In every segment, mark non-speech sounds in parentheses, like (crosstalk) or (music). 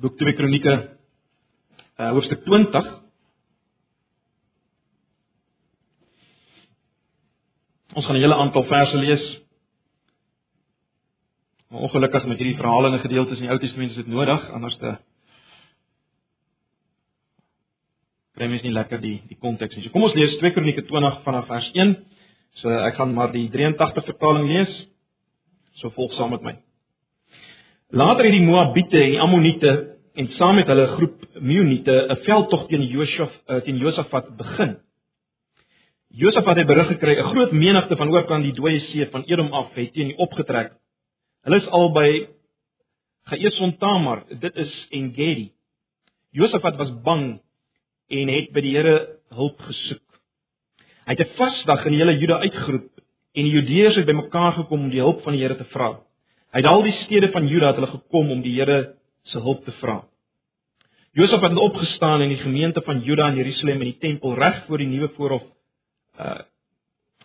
boek 2 Kronieke uh hoofstuk 20 Ons gaan 'n hele aantal verse lees. Maar ongelukkig met hierdie verhalende gedeeltes in die Ou Testament is dit nodig anders te kry mens nie lekker die die konteks nie. So kom ons lees 2 Kronieke 20 vanaf vers 1. So ek gaan maar die 83 vertaling lees. So volg saam met my. Later het die Moabiete en die Ammoniete en saam met hulle groep Meuniete 'n veldtog teen Josaf eh, teen Josafat begin. Josafat het berig gekry 'n groot menigte van oorkant die dooie see van Edom af het teen die opgetrek. Hulle is al by Geeson Tamar, dit is Engedi. Josafat was bang en het by die Here hulp gesoek. Hy het 'n vasdag in die hele Juda uitgeroep en die Judeërs het bymekaar gekom om die hulp van die Here te vra. Het al die stede van Juda het hulle gekom om die Here se hulp te vra. Josef het opgestaan in die gemeente van Juda in Jerusalem in die tempel reg voor die nuwe voorhof uh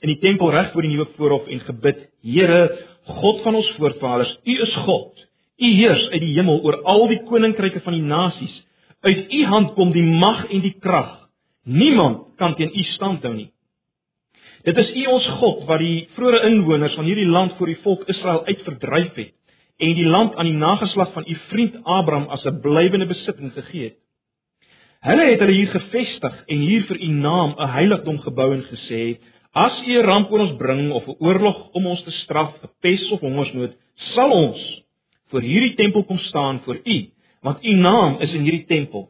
in die tempel reg voor die nuwe voorhof en gebid: Here, God van ons voorvaders, U is God. U heers uit die hemel oor al die koninkryke van die nasies. Uit U hand kom die mag en die krag. Niemand kan teen U standhou nie. Dit is U ons God wat die vroeë inwoners van hierdie land voor die volk Israel uitverdryf het en die land aan die nageslag van U vriend Abraham as 'n blywende besitting gegee het. Hulle het hulle hier gevestig en hier vir U naam 'n heiligdom gebou en gesê: As U 'n ramp oor ons bring of 'n oorlog om ons te straf, 'n pes of hongersnood, sal ons voor hierdie tempel kom staan vir U, want U naam is in hierdie tempel.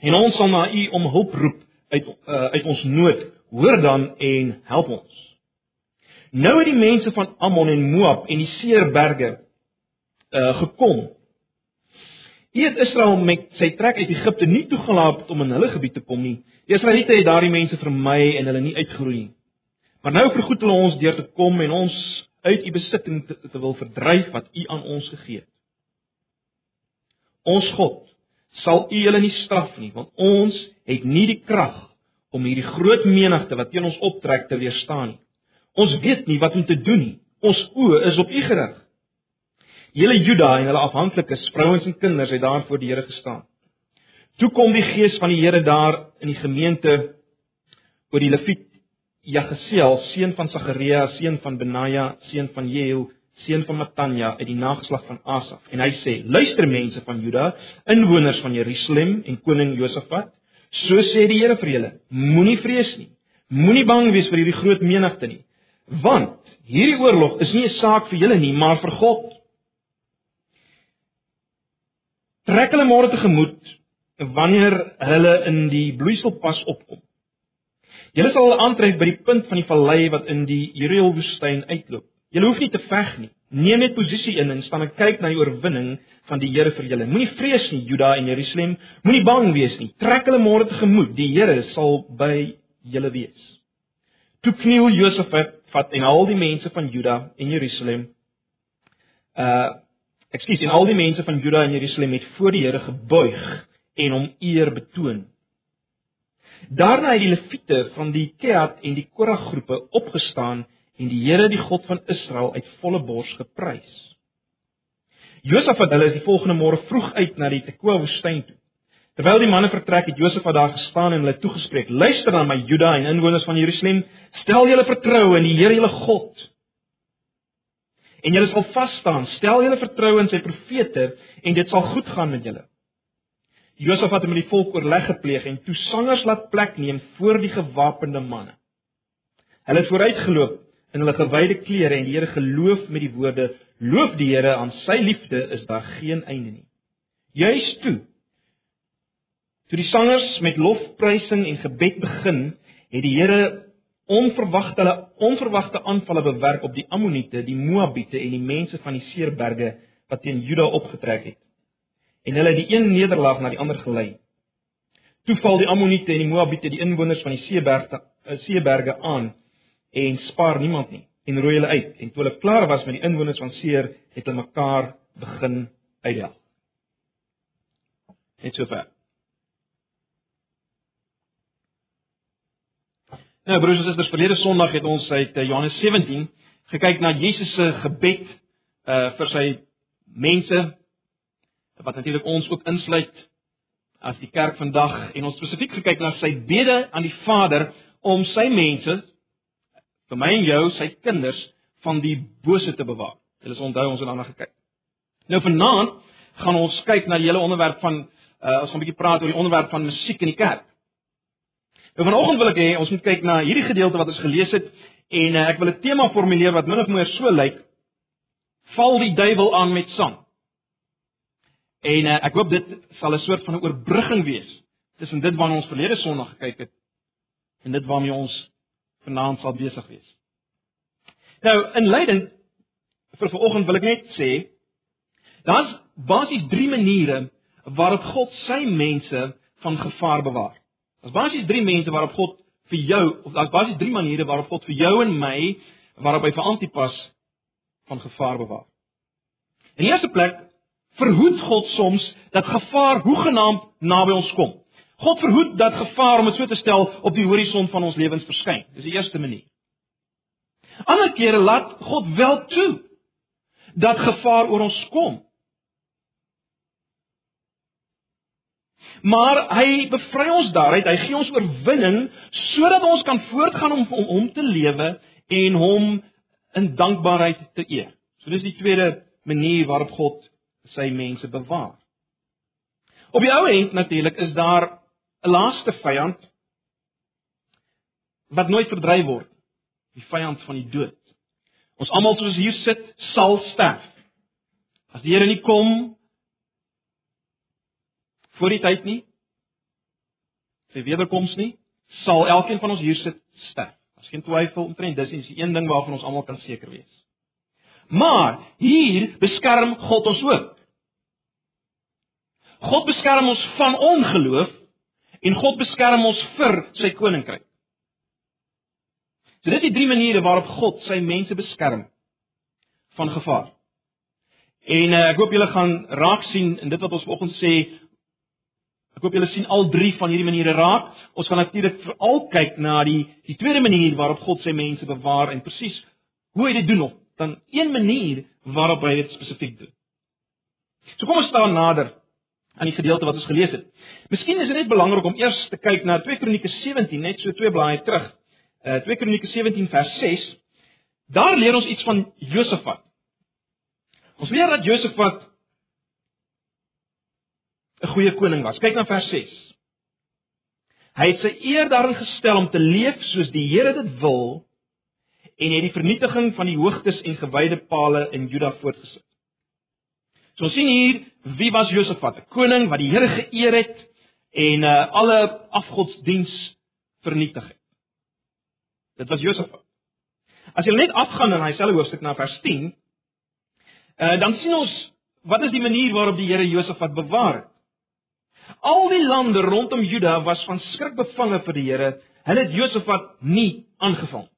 En ons sal na U om hulp roep uit uh, uit ons nood hoor dan en help ons. Nou het die mense van Ammon en Moab en die Seerberge uh gekom. U het Israel met sy trek uit Egipte nie toegelaat om in hulle gebied te kom nie. Die Israeliete het daardie mense vermy en hulle nie uitgeroei nie. Maar nou vergoed hulle ons deur te kom en ons uit u besitting te, te wil verdryf wat u aan ons gegee het. Ons God sal u hulle nie straf nie, want ons het nie die krag om hierdie groot menigte wat teen ons optrek te weerstaan nie. Ons weet nie wat om te doen nie. Ons oë is op U gerig. Hele Juda en hulle afhanklikes, vrouens en kinders het daar voor die Here gestaan. Toe kom die gees van die Here daar in die gemeente oor die Lewiet Jagesiel, seun van Sagaria, seun van Benaja, seun van Jehel, seun van Matanja uit die nageslag van Asaf. En hy sê: "Luister mense van Juda, inwoners van Jerusalem en koning Josafat, So sê die Here vir julle: Moenie vrees nie. Moenie bang wees vir hierdie groot menigte nie, want hierdie oorlog is nie 'n saak vir julle nie, maar vir God. Trek hulle môre tegemoet wanneer hulle in die bloeiselpas opkom. Julle sal aantref by die punt van die vallei wat in die Jeriel woestyn uitloop. Julle hoef nie te veg nie. Neem net posisie in en staan en kyk na die oorwinning van die Here vir julle. Moenie vrees nie, Juda en Jerusalem. Moenie bang wees nie. Trek hulle môre tegemoet. Die Here sal by julle wees. Toe kniel Josef vat en al die mense van Juda en Jerusalem uh Ekskuus, en al die mense van Juda en Jerusalem het voor die Here gebuig en hom eer betoon. Daarna het die leviete van die Kehat en die Korah groepe opgestaan en die Here die God van Israel uit volle bors geprys. Josef het hulle die volgende môre vroeg uit na die Tekoa woestyn toe. Terwyl die manne vertrek het Josef daar gestaan en hulle toegespreek: "Luister dan my Juda en inwoners van Jerusalem, stel julle vertroue in die Here julle God. En julle sal vas staan, stel julle vertroue in sy profete en dit sal goed gaan met julle." Josef het met die volk oorleg gepleeg en toe sangers laat plek neem voor die gewapende manne. Hulle het vooruitgeloop in hulle gewyde klere en die Here geloof met die woorde: Loof die Here aan sy liefde is daar geen einde nie. Juis toe toe die sangers met lofprysing en gebed begin, het die Here onverwagte hulle onverwagte aanvalle bewerk op die Ammoniete, die Moabiete en die mense van die Seerberge wat teen Juda opgetrek het. En hulle het die een nederlaag na die ander gelei. Toe val die Ammoniete en die Moabiete die inwoners van die Seeberge eh, Seeberge aan en spaar niemand nie en rooi hulle uit en toe hulle klaar was met die inwoners van Seer het hulle mekaar begin uitdel. Net so ver. Nou broers en susters, verlede Sondag het ons uit eh, Johannes 17 gekyk na Jesus se gebed uh vir sy mense wat natuurlik ons ook insluit as die kerk vandag en ons spesifiek gekyk na sy bede aan die Vader om sy mense vir my en jou, sy kinders van die bose te bewaar. Julle sal onthou ons het daarna gekyk. Nou vanaand gaan ons kyk na die hele onderwerp van uh, ons gaan 'n bietjie praat oor die onderwerp van musiek in die kerk. Nou vanoggend wil ek hê ons moet kyk na hierdie gedeelte wat ons gelees het en uh, ek wil 'n tema formuleer wat min of meer so lyk: Val die duiwel aan met sang. En uh, ek hoop dit sal 'n soort van 'n oorbrugging wees tussen dit waarna ons verlede Sondag gekyk het en dit waarmee ons vanaand sal besig wees. Nou, in leiding vir vanoggend wil ek net sê daar's basies drie maniere waarop God sy mense van gevaar bewaar. Daar's basies drie mense waarop God vir jou of daar's basies drie maniere waarop God vir jou en my waarop hy vir Antipas van gevaar bewaar. In die eerste plek verhoed God soms dat gevaar hoegenaamd naby ons kom. God verhoed dat gevaar om dit so te stel op die horison van ons lewens verskyn. Dis die eerste manier. Ander kere laat God wel toe dat gevaar oor ons kom. Maar hy bevry ons daaruit, hy gee ons oorwinning sodat ons kan voortgaan om om hom te lewe en hom in dankbaarheid te eer. So dis die tweede manier waarop God sy mense bewaar. Op die ou end natuurlik is daar 'n laaste vyand wat nooit verdryf word. Die vyand van die dood. Ons almal soos hier sit, sal sterf. As die Here nie kom voor die tyd nie, sy wederkoms nie, sal elkeen van ons hier sit sterf. Daar's geen twyfel omtrent dis is die een ding waarvan ons almal kan seker wees. Maar hier beskerm God ons ook. God beskerm ons van ongeloof en God beskerm ons vir sy koninkryk. So dis die drie maniere waarop God sy mense beskerm van gevaar. En uh, ek hoop julle gaan raak sien in dit wat ons vanoggend sê. Ek hoop julle sien al drie van hierdie maniere raak. Ons gaan natuurlik veral kyk na die die tweede manier waarop God sy mense bewaar en presies hoe hy dit doen op dan een manier waarop hy dit spesifiek doen. So kom ons staan nader aan die gedeelte wat ons gelees het. Miskien is dit net belangrik om eers te kyk na 2 Kronieke 17, net so twee blaaie terug. Uh eh, 2 Kronieke 17 vers 6. Daar leer ons iets van Josafat. Ons leer dat Josafat 'n goeie koning was. Kyk na vers 6. Hy het sy eer daarin gestel om te leef soos die Here dit wil en het die vernietiging van die hoogtes en gewyde pale in Juda voortgesit. So sien hier wie was Josafat, 'n koning wat die Here geëer het en uh, alle afgodsdiens vernietig het. Dit was Josafat. As jy net afgaan in daai selfe hoofstuk na vers 10, uh, dan sien ons wat is die manier waarop die Here Josafat bewaar het. Al die lande rondom Juda was van skrik bevange vir die Here. Hulle het Josafat nie aangeval.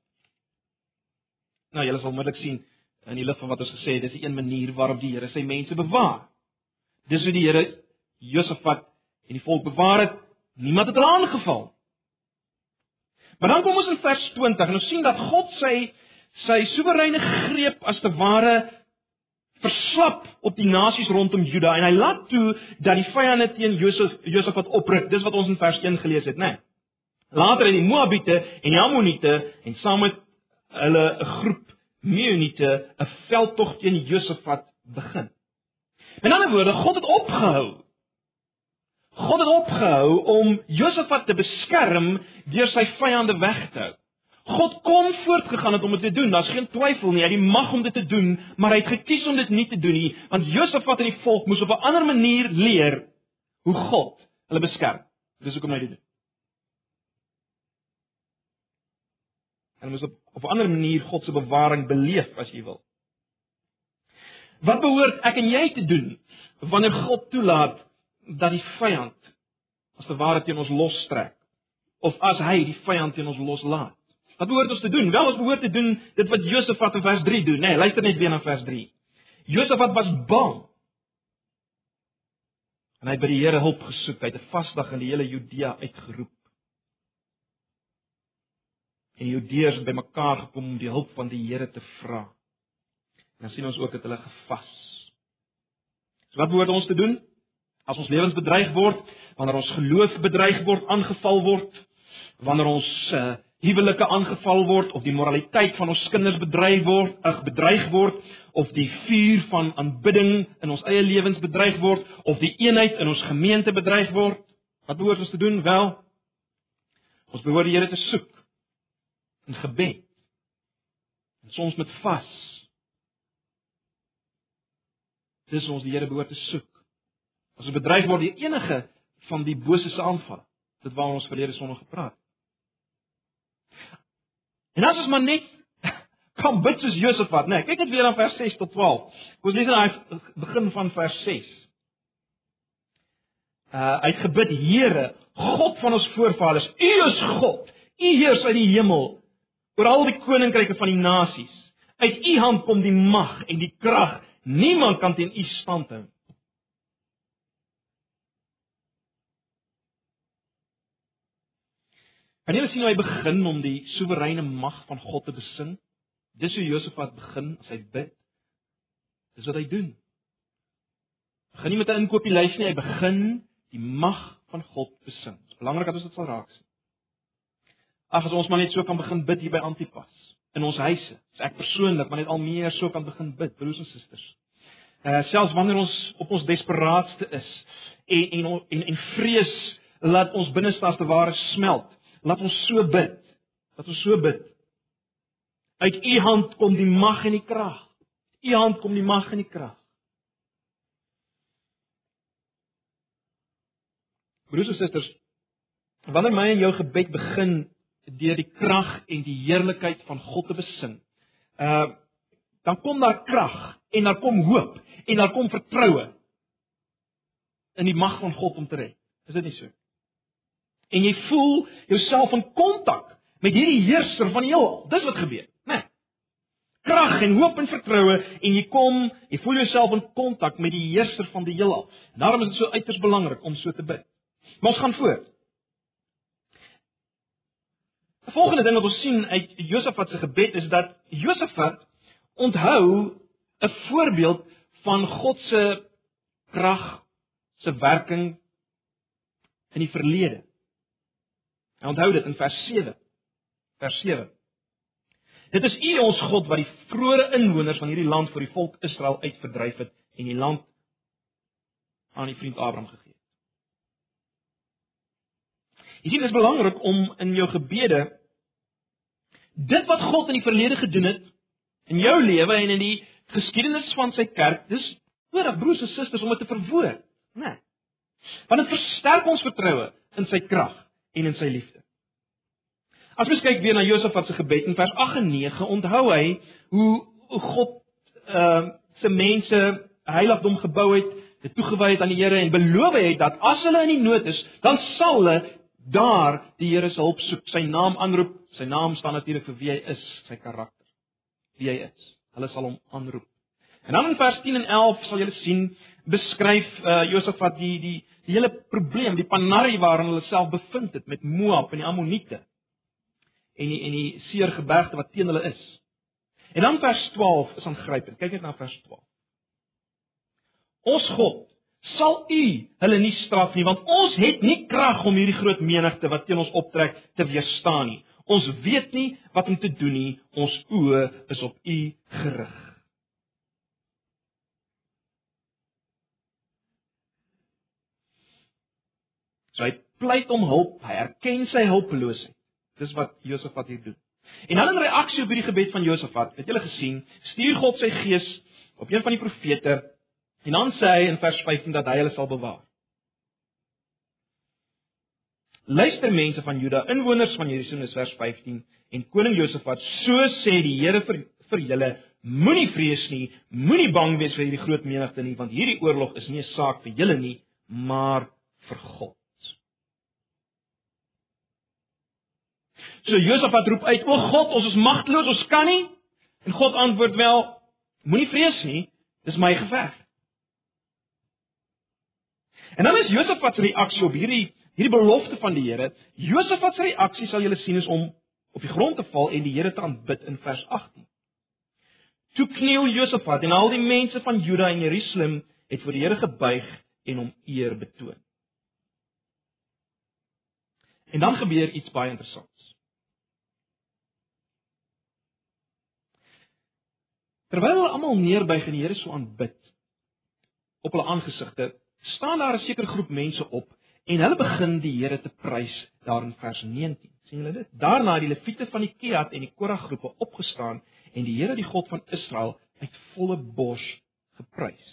Nou julle sal onmiddellik sien in die lig van wat ons gesê het, dis die een manier waarop die Here sy mense bewaar. Dis hoe die Here Josafat en die volk bewaar het. Niemand het hulle aangeval. Maar dan kom ons in vers 20 en ons sien dat God sy sy soewereine greep as te ware verslap op die nasies rondom Juda en hy laat toe dat die vyande teen Josef Josafat opruk. Dis wat ons in vers 1 gelees het, né? Nee. Later het die Moabiete en die Ammoniete en saam met hulle 'n groep Meunite 'n veldtog teen Josafat begin. In ander woorde, God het opgehou. God het opgehou om Josafat te beskerm deur sy vyande weg te hou. God kon voortgegaan het om dit te doen. Daar's geen twyfel nie. Hy het die mag om dit te doen, maar hy het gekies om dit nie te doen nie, want Josafat en die volk moes op 'n ander manier leer hoe God hulle beskerm. Dis hoekom hy dit doen. En moes op op 'n ander manier God se bewaring beleef as jy wil. Wat behoort ek en jy te doen wanneer God toelaat dat die vyand as te ware teen ons losstrek of as hy die vyand teen ons loslaat? Wat behoort ons te doen? Wel, ons behoort te doen dit wat Josafat in vers 3 doen, nê? Nee, luister net weer na vers 3. Josafat was bang. En hy het by die Here hulp gesoek. Hy het 'n vasdag in die hele Judea uitgeroep en die Judeërs bymekaar gekom om die hulp van die Here te vra. En dan sien ons ook dat hulle gevas. So wat behoort ons te doen? As ons lewens bedreig word, wanneer ons geloof bedreig word, aangeval word, wanneer ons uh, huwelike aangeval word of die moraliteit van ons kinders bedreig word, ag bedreig word of die vuur van aanbidding in ons eie lewens bedreig word of die eenheid in ons gemeente bedreig word, wat behoort ons te doen? Wel, ons behoort die Here te soek in gebed. En soms met vas. Dis ons die Here behoort te soek. As ons bedreig word deur enige van die bose se aanvalle, dit waar ons verlede sonde gepraat. En as ons maar net (laughs) kom bid soos Josafat, né? Nee, kyk net weer aan vers 6 tot 12. Ons lees daai begin van vers 6. Uh hy het gebid, Here, God van ons voorvaders, U is God. U heers uit die hemel oor al die koninkryke van die nasies. Uit U hand kom die mag en die krag. Niemand kan teen U stand hou. Kan jy sien hoe hy begin om die soewereine mag van God te besing? Dis hoe Josafat begin as hy bid. Dis wat hy doen. Begin nie met 'n inkopieslys nie, hy begin die mag van God besing. Belangrik dat ons dit sal raak sien. Ag as ons maar net so kan begin bid hier by Antipas in ons huise. As ek persoonlik maar net al meer so kan begin bid, broers en susters. Uh selfs wanneer ons op ons desperaatste is en en en, en vrees laat ons binneste as te ware smelt. Laat ons so bid. Laat ons so bid. Uit u hand kom die mag en die krag. U hand kom die mag en die krag. Broers en susters, wanneer my en jou gebed begin deur die krag en die heerlikheid van God te besing, uh dan kom daar krag en daar kom hoop en daar kom vertroue in die mag van God om te red. Is dit nie so? en jy voel jouself in kontak met hierdie heerser van die heelal. Dis wat gebeur, né? Nee. Krag en hoop en vertroue en jy kom, jy voel jouself in kontak met die heerser van die heelal. Daarom is dit so uiters belangrik om so te bid. Maar ons gaan voort. Die volgende ding wat ons sien uit Josafat se gebed is dat Josafat onthou 'n voorbeeld van God se krag se werking in die verlede. En onthou dit in vers 7. Vers 7. Dit is U ons God wat die vroeë inwoners van hierdie land vir die volk Israel uitverdryf het en die land aan die vriend Abraham gegee het. Jy sien dit is belangrik om in jou gebede dit wat God in die verlede gedoen het in jou lewe en in die geskiedenis van sy kerk, dis nodig broers en susters om dit te verwoord, né? Nee. Want dit versterk ons vertroue in sy krag en in sy liefde. As mens kyk weer na Josafat se gebed in vers 8 en 9, onthou hy hoe God ehm uh, se mense heiligdom gebou het, dit toegewy het aan die Here en beloof het dat as hulle in die nood is, dan sal hulle daar die Here se hulp soek, sy naam aanroep. Sy naam staan natuurlik vir wie hy is, sy karakter. Wie hy is. Hulle sal hom aanroep. En dan in vers 10 en 11 sal julle sien beskryf uh, Josafat die die die hele probleem, die panarie waarin hulle self bevind het met Moab en die Ammoniete en die en die seer gebergte wat teen hulle is. En dan vers 12 is aangrypend. Kyk net na vers 12. Ons God sal u hulle nie straf nie want ons het nie krag om hierdie groot menigte wat teen ons optrek te weerstaan nie. Ons weet nie wat om te doen nie. Ons oë is op u gerig. So hy pleit om hulp, hy erken sy hulpeloosheid. Dis wat Josafat hier doen. En dan in reaksie op hierdie gebed van Josafat, het julle gesien, stuur God sy gees op een van die profete en dan sê hy in vers 15 dat hy hulle sal bewaar. Luister mense van Juda, inwoners van Jerusalem, vers 15 en koning Josafat, so sê die Here vir vir julle, moenie vrees nie, moenie bang wees vir hierdie groot menigte nie, want hierdie oorlog is nie 'n saak vir julle nie, maar vir God. So Josafat roep uit: "O God, ons is magteloos, ons kan nie." En God antwoord wel: "Moenie vrees nie, dis my geveg." En dan is Josafat se reaksie op hierdie hierdie belofte van die Here. Josafat se reaksie sal julle sien is om op die grond te val en die Here te aanbid in vers 18. Toe kniel Josafat en al die mense van Juda en Jerusalem het voor die Here gebuig en hom eer betoon. En dan gebeur iets baie interessants. Terwyl hulle almal neerbuig en die Here so aanbid op hulle aangesigte, staan daar 'n sekere groep mense op en hulle begin die Here te prys daar in vers 19. sien julle dit? Daarna het die leviete van die Kehat en die Korag groepe opgestaan en die Here, die God van Israel, uit volle bors geprys.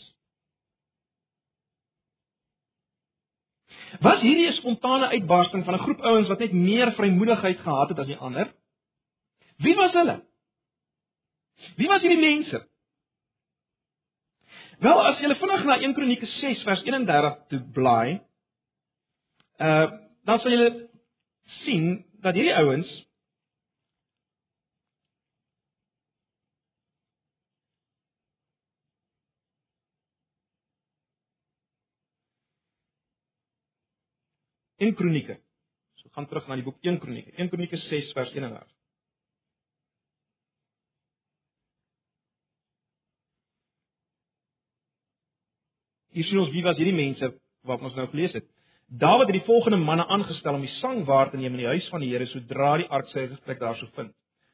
Was hierdie 'n spontane uitbarsting van 'n groep ouens wat net meer vrymoedigheid gehad het as die ander? Wie was hulle? Wie was hierdie mense? Wel, as jy vinnig na 1 Kronieke 6 vers 31 toe blaai, uh dan sal jy sien dat hierdie ouens in Kronieke. So gaan terug na die boek 1 Kronieke. 1 Kronieke 6 vers 31. Hier sien ons wie was hierdie mense wat ons nou gelees het. Dawid het die volgende manne aangestel om die sang waar te neem in die huis van die Here sodra die ark sy plek daar sou vind.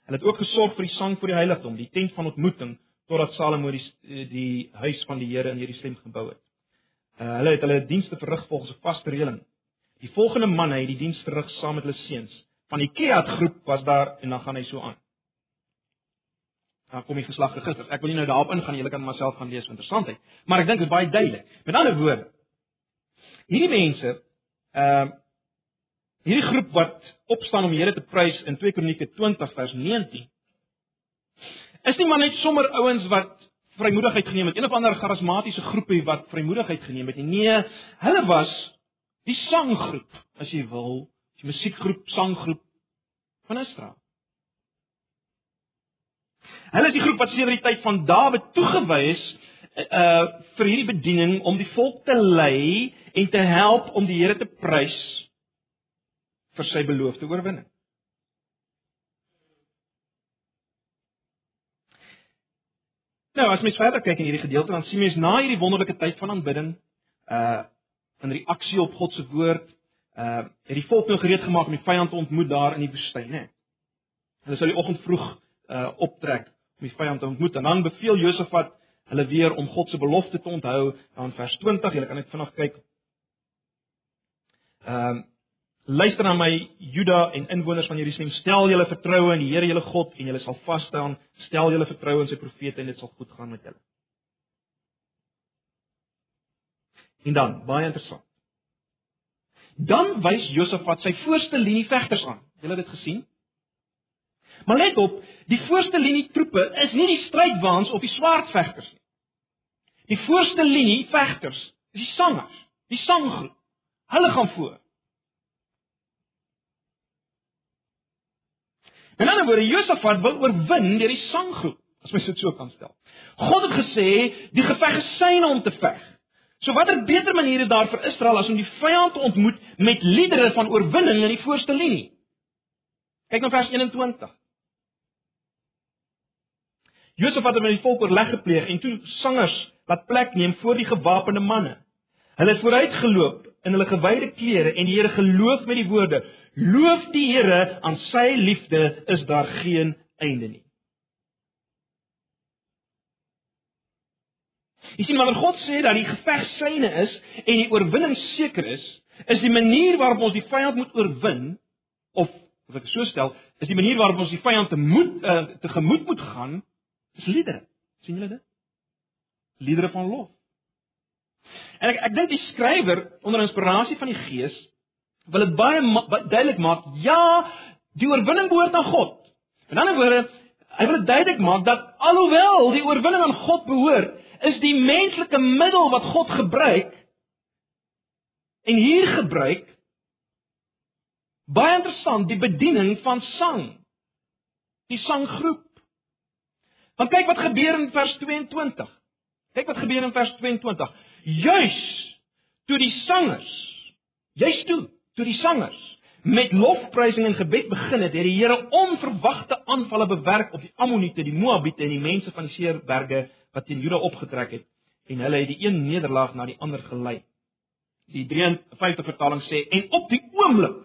Hulle het ook gesorg vir die sang vir die heiligdom, die tent van ontmoeting, totdat Salomo die die huis van die Here in Jerusalem gebou het. Uh, hulle het hulle dienste verrig volgens 'n vaste reëling. Die volgende manne het die diens verrig saam met hulle seuns. Van die Kehat groep was daar en dan gaan hy so aan. Dan kom die geslag register. Ek wil nie nou daarop ingaan nie, julle kan myself gaan lees vir interessantheid, maar ek dink dit is baie duidelik. Met ander woorde, hierdie mense, ehm uh, hierdie groep wat opstaan om die Here te prys in 2 Kronieke 20 vers 19 is nie maar net sommer ouens wat vrymoedigheid geneem het, een of ander charismatiese groepie wat vrymoedigheid geneem het nie. Nee, hulle was die sanggroep, as jy wil, die musiekgroep, sanggroep van Israel. Hulle is die groep wat sedert die tyd van Dawid toegewy is uh vir hierdie bediening om die volk te lei en te help om die Here te prys vir sy beloofde oorwinning. Nou, as mens verder kyk in hierdie gedeelte, dan sien mens na hierdie wonderlike tyd van aanbidding, uh in reaksie op God se woord, uh het die volk nou gereed gemaak om die vyand te ontmoet daar in die woestyn, né? Hulle sou die oggend vroeg uh optrek om die vyand te ontmoet en dan beveel Josafat hulle weer om God se belofte te onthou, dan vers 20, julle kan net vinnig kyk. Ehm uh, Luister na my Juda en inwoners van Jerusalem, stel julle vertroue in die Here julle God en julle sal vas staan. Stel julle vertroue in sy profete en dit sal goed gaan met julle. En dan, baie interessant. Dan wys Josafat sy voorste linie vegters aan. Julle het dit gesien? Maar let op, die voorste linie troepe is nie die strydwaans of die swaardvegters nie. Die voorste linie vegters is die sangers, die sanggroep. Hulle gaan voor. In ander woorde, Josafat wil oorwin deur die sanggroep, as mens dit so kan stel. God het gesê, die geveg is syne om te veg. So watter beter manier is daar vir Israel as om die vyand te ontmoet met liedere van oorwinning in die voorste linie? Kyk nou vers 21. Josafat het met die volk oorleg gepleeg en toe sangers laat plek neem voor die gewapende manne. Hulle het vooruitgeloop in hulle gewyde klere en die Here geloof met die woorde: Loof die Here, aan sy liefde is daar geen einde nie. Jy sien wanneer God sê dat die geveg syne is en die oorwinning seker is, is die manier waarop ons die vyand moet oorwin of of ek so stel, is die manier waarop ons die vyand te moet uh, te gemoed moet gaan, is liedere. sien julle dit? Liedere van lof. En ek ek dink die skrywer onder inspirasie van die Gees wil dit baie ma duidelik maak, ja, die oorwinning behoort aan God. In ander woorde, hy wil dit duidelik maak dat alhoewel die oorwinning aan God behoort, is die menslike middel wat God gebruik en hier gebruik baie interessant, die bediening van sang. Die sanggroep. Want kyk wat gebeur in vers 22. Kyk wat gebeur in vers 22. Juis toe die sangers, juis toe toe die sangers met lofprysing en gebed begin het, het die Here onverwagte aanvalle bewerk op die Ammoniete, die Moabiete en die mense van die Seerberge wat teen Juda opgetrek het en hulle het die een nederlaag na die ander gelei. Die 53 vertaling sê en op die oomblik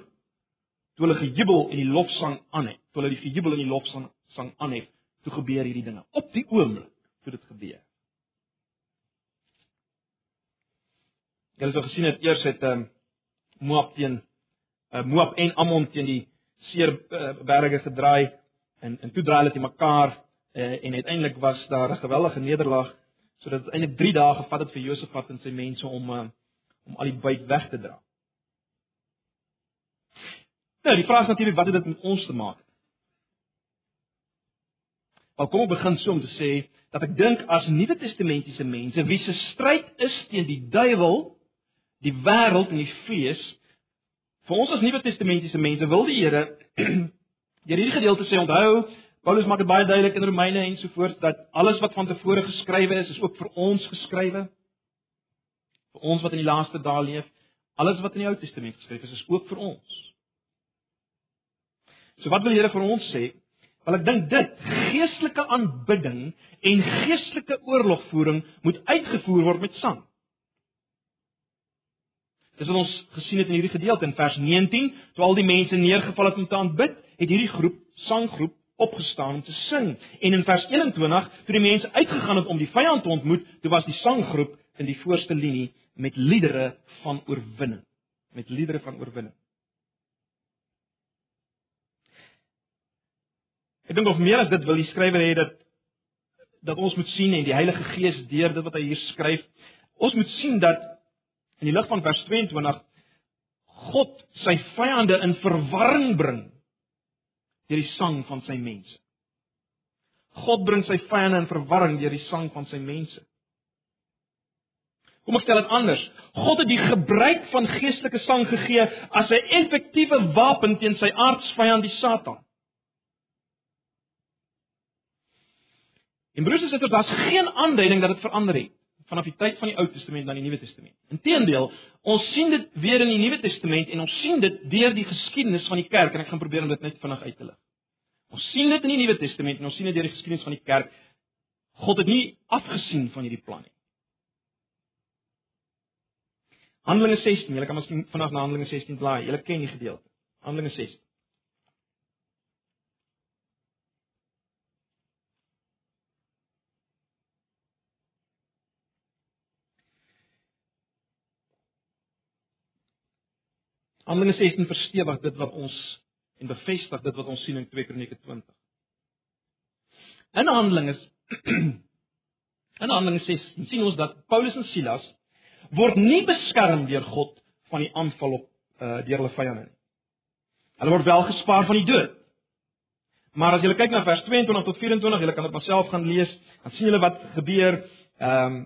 toe hulle gejubel en die lofsang aan het, toe hulle die gejubel en die lofsang sang aan het, toe gebeur hierdie dinge. Op die oomblik toe dit gebeur. Julle het gesien het eers het um, Moab teen uh, Moab en Ammon teen die seer uh, berge gedraai en en toe draai hulle te mekaar uh, en uiteindelik was daar 'n geweldige nederlaag sodat dit eintlik 3 dae gevat het vir Josafat en sy mense om uh, om al die buit weg te dra. Nou, die vraag is natuurlik wat het dit met ons te maak? Al kom ek begin so om te sê dat ek dink as Nuwe Testamentiese mense wie se stryd is teen die duiwel, die wêreld en die vlees, vir ons as Nuwe Testamentiese mense wil die Here (clears throat) deur hierdie gedeelte sê onthou Paulus maak dit baie duidelik in Romeine en so voort dat alles wat van tevore geskrywe is, is ook vir ons geskrywe. Vir ons wat in die laaste dae leef, alles wat in die Ou Testament geskryf is, is ook vir ons. So wat wil die Here vir ons sê? Wel ek dink dit geestelike aanbidding en geestelike oorlogvoering moet uitgevoer word met sang. Dis wat ons gesien het in hierdie gedeelte in vers 19, toe al die mense neergeval het om te aanbid, het hierdie groep, sanggroep, opgestaan om te sing. En in vers 21, toe die mense uitgegaan het om die vyand te ontmoet, toe was die sanggroep in die voorste linie met liedere van oorwinning, met liedere van oorwinning. Ek dink nog meer as dit wil die skrywer hê dat dat ons moet sien en die Heilige Gees deur dit wat hy hier skryf, ons moet sien dat in die lig van vers 22 God sy vyande in verwarring bring deur die sang van sy mense. God bring sy vyande in verwarring deur die sang van sy mense. Kom ek stel dit anders. God het die gebruik van geestelike sang gegee as 'n effektiewe wapen teen sy aardsvyand die Satan. In Bruce sê dit daar's geen aanduiding dat dit verander het vanaf die tyd van die Ou Testament na die Nuwe Testament. Inteendeel, ons sien dit weer in die Nuwe Testament en ons sien dit deur die geskiedenis van die kerk en ek gaan probeer om dit net vinnig uit te lig. Ons sien dit in die Nuwe Testament en ons sien dit deur die geskiedenis van die kerk. God het nie afgesien van hierdie plan nie. Handelinge 16, julle kan miskien vanaf na Handelinge 16 blaai. Julle ken die gedeelte. Handelinge 16. Handelinge 16 verstewig dit wat ons en bevestig dit wat ons sien in 2 Kronieke 20. In Handelinge (clears throat) in Handelinge 16 sien ons dat Paulus en Silas word nie beskerm deur God van die aanval op uh, deur hulle vyande nie. Hulle word wel gespaar van die dood. Maar as jy kyk na vers 22 tot 24, jy kan dit myself gaan lees, dan sien jy wat gebeur. Ehm um,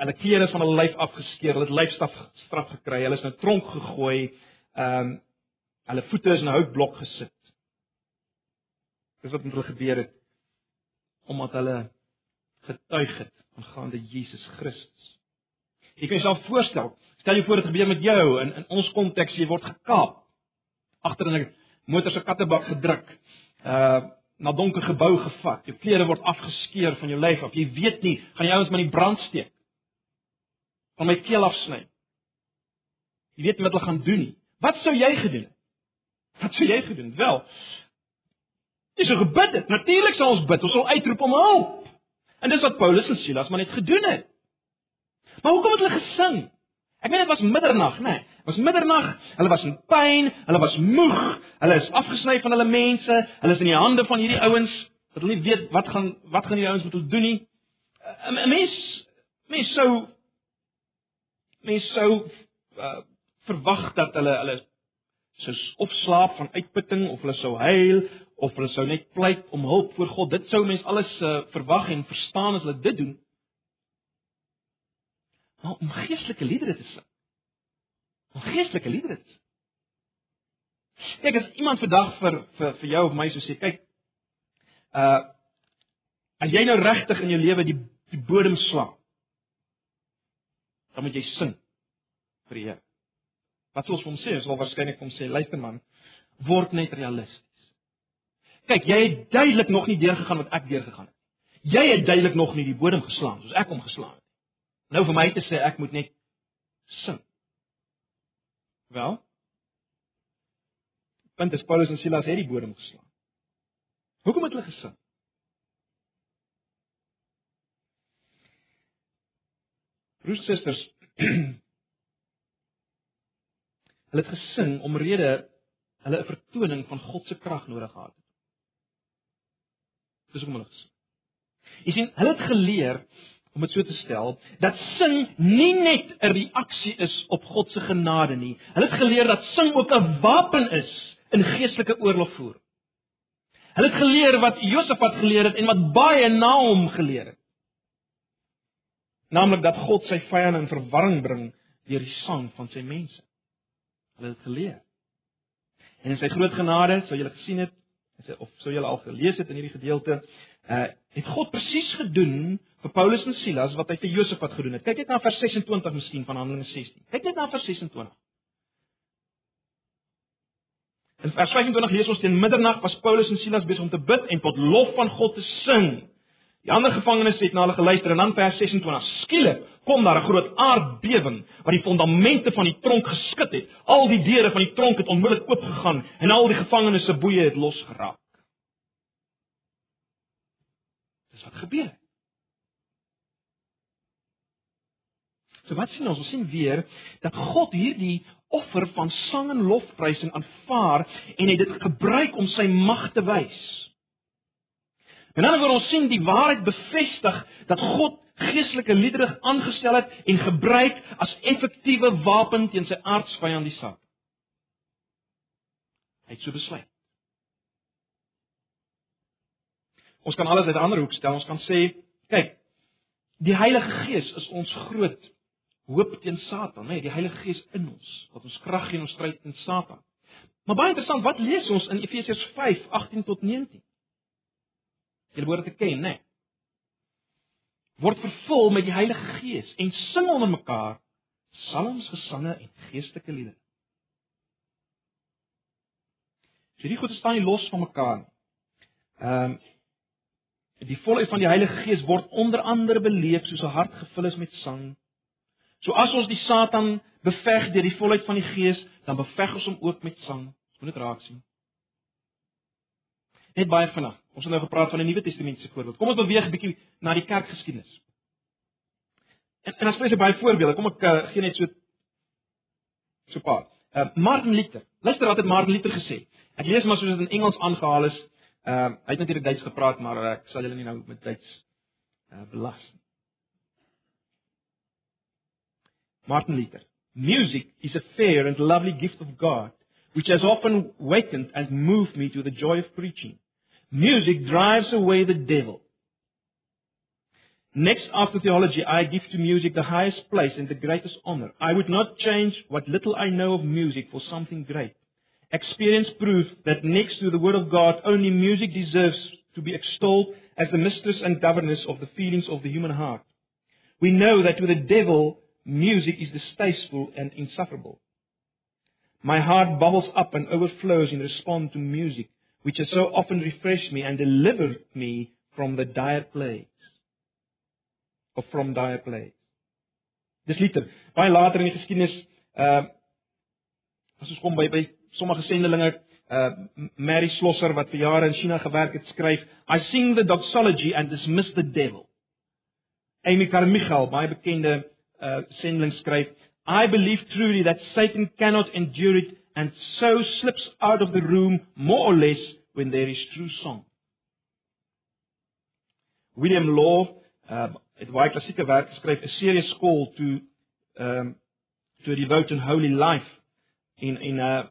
hulle klere van hulle lyf afgeskeur, hulle het lyfstraf straf gekry, hulle is in 'n tronk gegooi, ehm um, hulle voete is in 'n houtblok gesit. Dis wat met hulle gebeur het omdat hulle getuig het aangaande Jesus Christus. Jy kan jouself voorstel, stel jou voor dit gebeur met jou in in ons konteks, jy word gekaap agter in 'n motor se kattebak gedruk. Uh na donker gebou gevat. Jou klere word afgeskeur van jou lyf af. Jy weet nie, gaan jy ouens met die brand steek? Van my keel afsny. Jy weet wat hulle gaan doen nie. Wat sou jy gedoen het? Wat sou jy gedoen? Wel, dis 'n gebed. Natuurlik sal ons bid. Ons sal uitroep om hulp. En dis wat Paulus en Silas maar net gedoen het. Maar hoekom het hulle gesing? Ek meen dit was middernag, né? Nee, was middernag. Hulle was in pyn, hulle was moeg, hulle is afgesny van hulle mense, hulle is in die hande van hierdie ouens wat hulle nie weet wat gaan wat gaan hierdie ouens met hulle doen nie. 'n Mens mens sou mens sou uh, verwag dat hulle hulle sou of slaap van uitputting of hulle sou huil of hulle sou net pleit om hulp voor God. Dit sou mens alles uh, verwag en verstaan as hulle dit doen. Maar om geestelike liedere te sing. Om geestelike liedere te sing. Kyk as iemand vandag vir vir vir jou of my sou sê, kyk uh as jy nou regtig in jou lewe die die bodem slaan dan moet jy sing vir die Here. Wat sou ons hom sê? Ons sal waarskynlik hom sê, luister man, word net realisties. Kyk, jy het duidelik nog nie deurgegaan wat ek deurgegaan het. Jy het duidelik nog nie die bodem geslaan soos ek hom geslaan het. Nou vir my te sê ek moet net sing. Wel? Punt is Paulus en Silas het die bodem geslaan. Hoekom het hulle gesing? Broers susters, (clears throat) hulle het gesing omrede hulle 'n vertoning van God se krag nodig gehad het. Dis hoekom hulle gesing. Jy sien, hulle het geleer om dit so te stel dat sing nie net 'n reaksie is op God se genade nie. Hulle het geleer dat sing ook 'n wapen is in geestelike oorlogvoer. Hulle het geleer wat Josafat geleer het en wat baie na hom geleer het. Naamlik dat God sy vyande in verwarring bring deur die sang van sy mense. Hulle het geleer. En in sy groot genade, sou julle gesien het, of sou julle al gelees het in hierdie gedeelte, uh het God presies gedoen vir Paulus en Silas wat hy vir Josafat gedoen het. Kyk net na vers 26 miskien van Handelinge 16. Kyk net na vers 26. In vers 25 lees ons teen middernag was Paulus en Silas besig om te bid en tot lof van God te sing. Die ander gevangenes het na hulle geluister en dan vers 26. Skielik kom daar 'n groot aardbewing wat die fondamente van die tronk geskit het. Al die deure van die tronk het onmiddellik oopgegaan en al die gevangenes se boeye het losgeraak. Dis wat gebeur. So wat sien ons? Ons sien weer dat God hierdie offer van sang en lofprysing aanvaar en hy dit gebruik om sy mag te wys. En dan word ons sien die waarheid bevestig dat God geestelike liedere aangestel het en gebruik as effektiewe wapen teen sy aardsvyand die Satan. Hy het so besluit. Ons kan alles uit 'n ander hoek stel. Ons kan sê, kyk, die Heilige Gees is ons groot hoop teen Satan, né? Nee, die Heilige Gees in ons wat ons krag gee in ons stryd teen Satan. Maar baie interessant, wat lees ons in Efesiërs 5:18 tot 19? Julle behoort te ken, né? Nee. Word vervul met die Heilige Gees en sing onder mekaar psalms, gesange en geestelike liedere. So hierdie goed staan nie los van mekaar nie. Ehm um, die volheid van die Heilige Gees word onder andere beleef soos 'n hart gevul is met sang, So as ons die Satan beveg deur die volheid van die Gees, dan beveg ons hom ook met sang. Ons moet dit raak sien. Net baie vinnig. Ons het nou gepraat van die Nuwe Testamentiese voorbeeld. Kom ons beweeg 'n bietjie na die kerkgeskiedenis. En en as jy baie voorbeelde, kom ek uh, gee net so so 'n paar. Uh, Martin Luther. Luister wat het Martin Luther gesê. Ek lees maar soos dit in Engels aangehaal is. Ehm uh, hy het natuurlik Duits gepraat, maar uh, ek sal julle nie nou met Duits uh, belas nie. Martin Luther. Music is a fair and lovely gift of God, which has often wakened and moved me to the joy of preaching. Music drives away the devil. Next after theology, I give to music the highest place and the greatest honor. I would not change what little I know of music for something great. Experience proves that next to the Word of God, only music deserves to be extolled as the mistress and governess of the feelings of the human heart. We know that to the devil, music is distasteful and insufferable. My heart bubbles up and overflows in response to music, which has so often refreshed me and delivered me from the dire plagues. Of from dire plagues. Dis liter. Baie later in die geskiedenis, uh as ons kom by by sommige sendelinge, uh Mary Slosser wat vir jare in China gewerk het, skryf, I sing the doxology and dismiss the devil. Amy Carmichael, baie bekende uh, sendeling skryf, I believe truly that Satan cannot endure it and so slips out of the room more or less when there is true song. William Law uh, het baie klassieke werk geskryf, 'n serie skool toe ehm um, to devote and holy life in in 'n uh,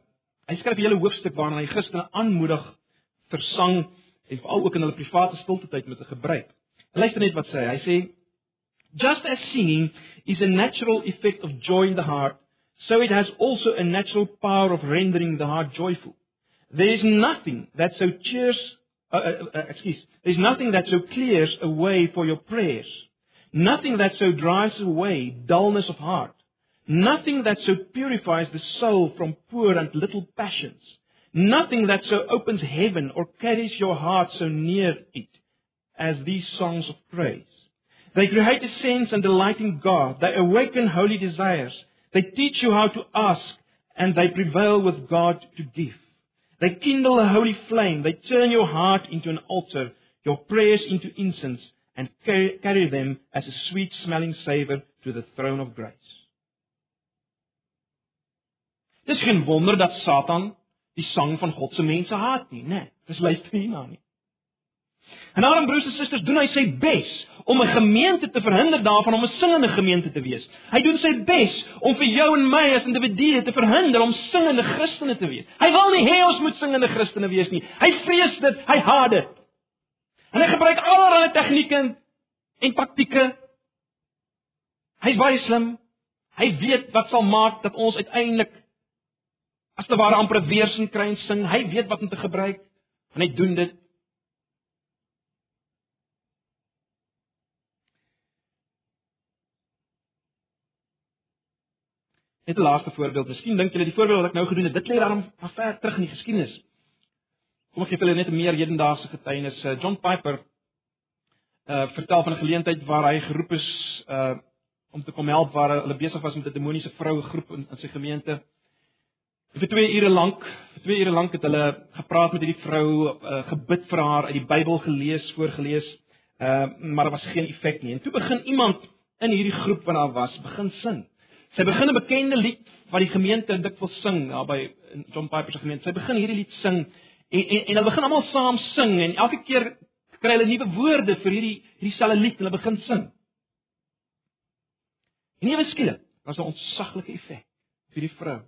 hy skryf 'n hele hoofstuk waarin hy Christene aanmoedig vir sang en veral ook in hulle private stilte tyd met 'n gebruik. Luister net wat sê hy. Hy sê Just as singing is a natural effect of joy in the heart, so it has also a natural power of rendering the heart joyful. There is nothing that so cheers, uh, uh, uh, excuse, there is nothing that so clears a way for your prayers, nothing that so drives away dullness of heart, nothing that so purifies the soul from poor and little passions, nothing that so opens heaven or carries your heart so near it as these songs of praise. They create a sense and delight in God. They awaken holy desires. They teach you how to ask and they prevail with God to give. They kindle a holy flame. They turn your heart into an altar, your prayers into incense and carry, them as a sweet smelling savor to the throne of grace. Dis geen wonder dat Satan die sang van God se mense haat nie, né? Nee, dis luister hierna nie. En daarom broers en susters, doen hy sy bes om 'n gemeente te verhinder daarvan om 'n singende gemeente te wees. Hy doen sy bes om vir jou en my as individue te verhinder om singende Christene te wees. Hy wil nie hê ons moet singende Christene wees nie. Hy vrees dit, hy haat dit. En hy gebruik allerlei tegnieke en taktieke. Hy's baie slim. Hy weet wat sal maak dat ons uiteindelik as te ware amper weersin kry en sing. Hy weet wat om te gebruik en hy doen dit Net 'n laaste voorbeeld. Miskien dink julle die voorbeeld wat ek nou gedoen het, dit lê daarom ver terug in die geskiedenis. Kom ek gee julle net 'n meer hedendaagse getuienis. Uh, John Piper uh vertel van 'n geleentheid waar hy geroep is uh om te kom help waar hulle besig was met 'n demoniese vroue groep in, in sy gemeente. En vir 2 ure lank, vir 2 ure lank het hulle gepraat met hierdie vrou, uh, gebid vir haar, uit die Bybel gelees, voorgeles. Uh maar daar was geen effek nie. En toe begin iemand in hierdie groep wat daar was, begin sing. Sy begin 'n bekende lied wat die gemeente dikwels sing daar by John Piper se gemeente. Sy begin hierdie lied sing en en, en hulle begin almal saam sing en elke keer kry hulle nuwe woorde vir hierdie hierdie selfe lied en hulle begin sing. En ewe skielik was 'n ontsaglike effek vir die vrou.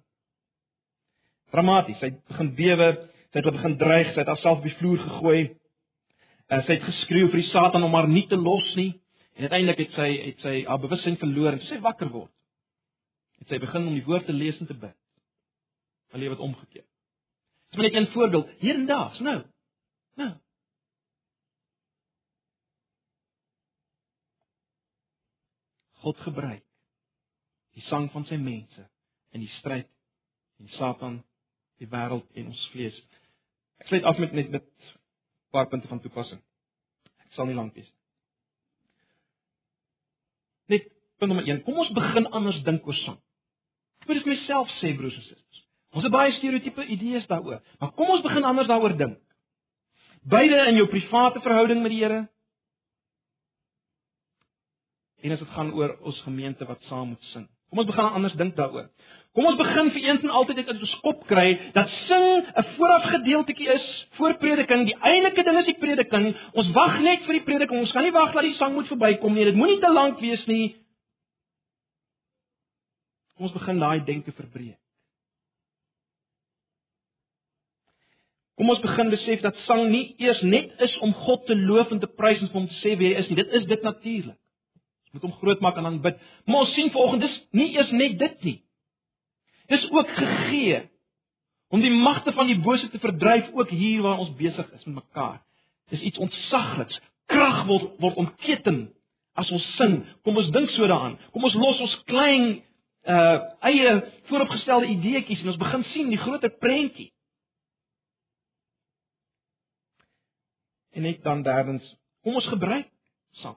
Dramaties. Sy begin bewe, sy het begin dreig, sy het haarself op die vloer gegooi. En sy het geskreeu vir die Satan om haar nie te los nie. En uiteindelik het sy het sy haar bewussyn verloor en sy wakker word het sy begin om die woord te lees en te bid. Haar lewe het omgekeer. Dis maar net 'n voorbeeld hier en daar, nou. Nou. God gebruik die sang van sy mense in die stryd teen Satan, die wêreld en ons vlees. Ek sluit af met net met 'n paar punte van toepassing. Ek sal nie lank wees nie. Net punt nommer 1. Kom ons begin anders dink oor sang. Moet dit myself sê broers en susters. Ons het baie stereotipe idees daaroor, maar kom ons begin anders daaroor dink. Beide in jou private verhouding met die Here en as dit gaan oor ons gemeente wat saam moet sing. Kom ons begin anders dink daaroor. Kom ons begin vir eens en altyd net in ons kop kry dat sing 'n voorafgedeeltetjie is voor prediking. Die eintlike ding is die prediking. Ons wag net vir die prediking. Ons gaan nie wag dat die sang moet verbykom nie. Dit moenie te lank wees nie. Kom ons begin daai denke verbreek. Kom ons begin besef dat sang nie eers net is om God te loof en te prys en om te sê wie hy is nie. Dit is dit natuurlik. Ons moet hom groot maak en aanbid. Maar ons sien vanoggend dis nie eers net dit nie. Dis ook gegee om die magte van die bose te verdryf ook hier waar ons besig is met mekaar. Dis iets ontsagliks. Krag word word ontketen as ons sing. Kom ons dink so daaraan. Kom ons los ons klein uh eie vooropgestelde ideetjies en ons begin sien die groter prentjie. En net dan derdens, kom ons gebruik sang.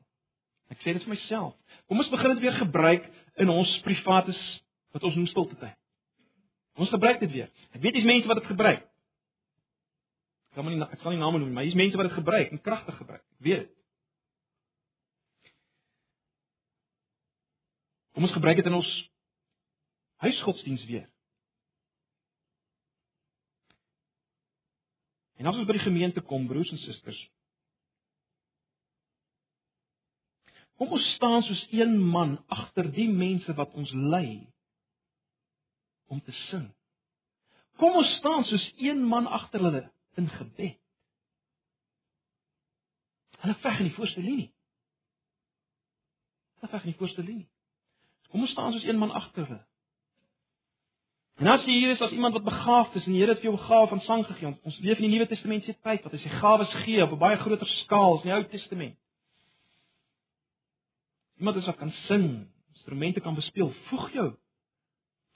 Ek sê dit vir myself. Kom ons begin dit weer gebruik in ons privates wat ons noem stilte tyd. Ons gebruik dit weer. Ek weet dis mense wat dit gebruik. Ek kan nie ek sal nie name noem nie, maar hier's mense wat dit gebruik en kragtig gebruik. Ek weet dit. Kom ons gebruik dit in ons huisgodsdiens weer. En as ons by die gemeente kom, broers en susters, kom ons staan soos een man agter die mense wat ons lei om te sing. Kom ons staan soos een man agter hulle in gebed. Hulle veg in die voorste linie. Hulle veg in die voorste linie. Kom ons staan soos een man agter hulle. En as jy hier is as iemand wat begaafd is en die Here het vir jou gawe van sang gegee, ons leef in die Nuwe Testament se tyd wat hy sy gawes gee op 'n baie groter skaal as in die Ou Testament. Iemand wat kan sing, instrumente kan bespeel, voeg jou.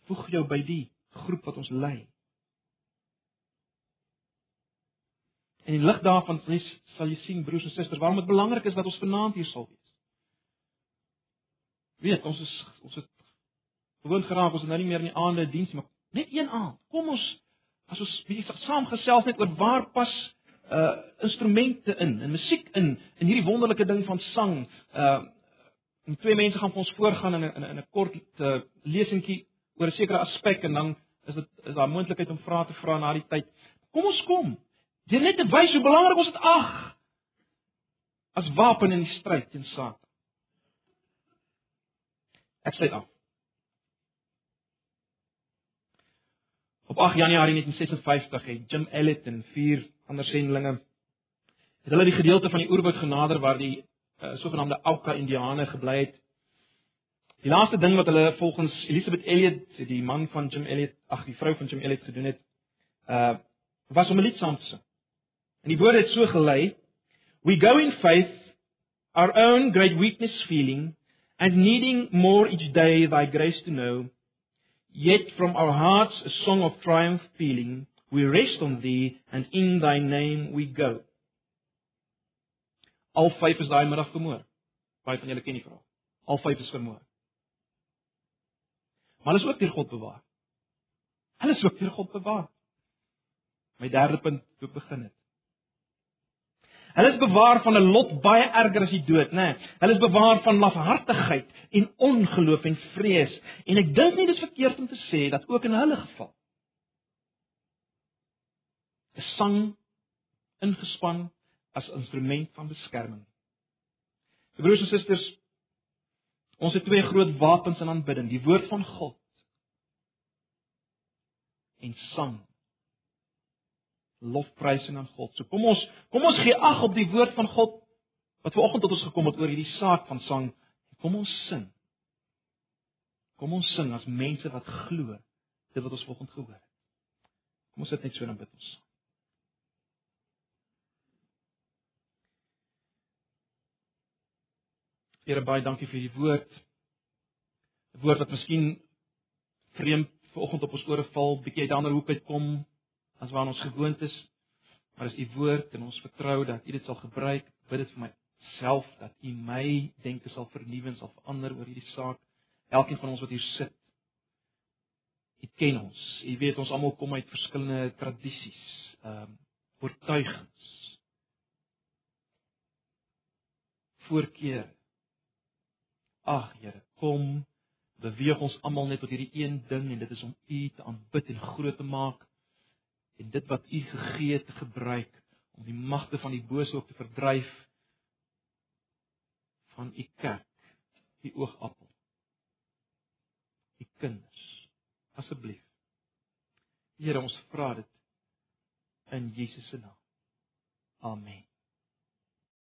Voeg jou by die groep wat ons lei. En in lig daarvan sal jy sien broers en susters, waarom dit belangrik is dat ons vanaand hier sal wees. Weet, ons is ons het gewoond geraak ons nou nie meer in die aande diens maar net een aand. Kom ons as ons bietjie saam gesels net oor waar pas uh instrumente in, in musiek in, in hierdie wonderlike ding van sang. Uh en twee mense gaan vir ons voorgaan in 'n in 'n kort uh, lesentjie oor 'n sekere aspek en dan is dit is daar moontlikheid om vrae te vra na die tyd. Kom ons kom. Dit net te wys hoe belangrik ons dit ag as wapen in die stryd teen Satan. Ek sê af. Op 8 Januarie 1956 het Jim Elliot en vier ander sendlinge het hulle die gedeelte van die oerwoud genader waar die uh, sogenaamde Auka Indiane gebly het. Die laaste ding wat hulle volgens Elizabeth Elliot, die man van Jim Elliot, ag die vrou van Jim Elliot gedoen het, uh was om 'n lied saam te sing. En die woorde het so gelei: We go in faith, our own great weakness feeling and needing more each day thy grace to know Yet from our hearts a song of triumph pealing, we rest on thee and in thy name we go. Al vyf is daai middag vermoor. Baie van julle ken die verhaal. Al vyf is vermoor. Maar hulle is ook deur God bewaar. Hulle is ook deur God bewaar. My derde punt toe begin het. Hulle is bewaar van 'n lot baie erger as die dood, né? Nee. Hulle is bewaar van lafhartigheid en ongeloof en vrees. En ek dink nie dis verkeerd om te sê dat ook in hulle geval 'n sang ingespan as instrument van beskerming. Broers en susters, ons het twee groot wapens in aanbidding, die woord van God en sang lofprysing aan God. So kom ons kom ons gee ag op die woord van God wat vanoggend tot ons gekom het oor hierdie saak van sang. Kom ons sing. Kom ons sing as mense wat glo dit wat ons vanoggend gehoor het. Kom ons sit net so en bid ons. Here baie dankie vir die woord. 'n Woord wat miskien vreemd vanoggend op ons ore val, bietjie uit 'n ander hoek uitkom, as waarna ons gewoond is. Maar as u woord en ons vertrou dat u dit sal gebruik, bid dit vir myself dat u my denke sal vernuwe en sal verander oor hierdie saak. Elkeen van ons wat hier sit. U ken ons. U weet ons almal kom uit verskillende tradisies, ehm um, oortuigings. Voorkeur. Ag Here, kom beweeg ons almal net tot hierdie een ding en dit is om U te aanbid en groot te maak en dit wat u gegee het gebruik om die magte van die bose ook te verdryf van u kerk, u oogappel. U kinders, asseblief. Here, ons vra dit in Jesus se naam. Amen.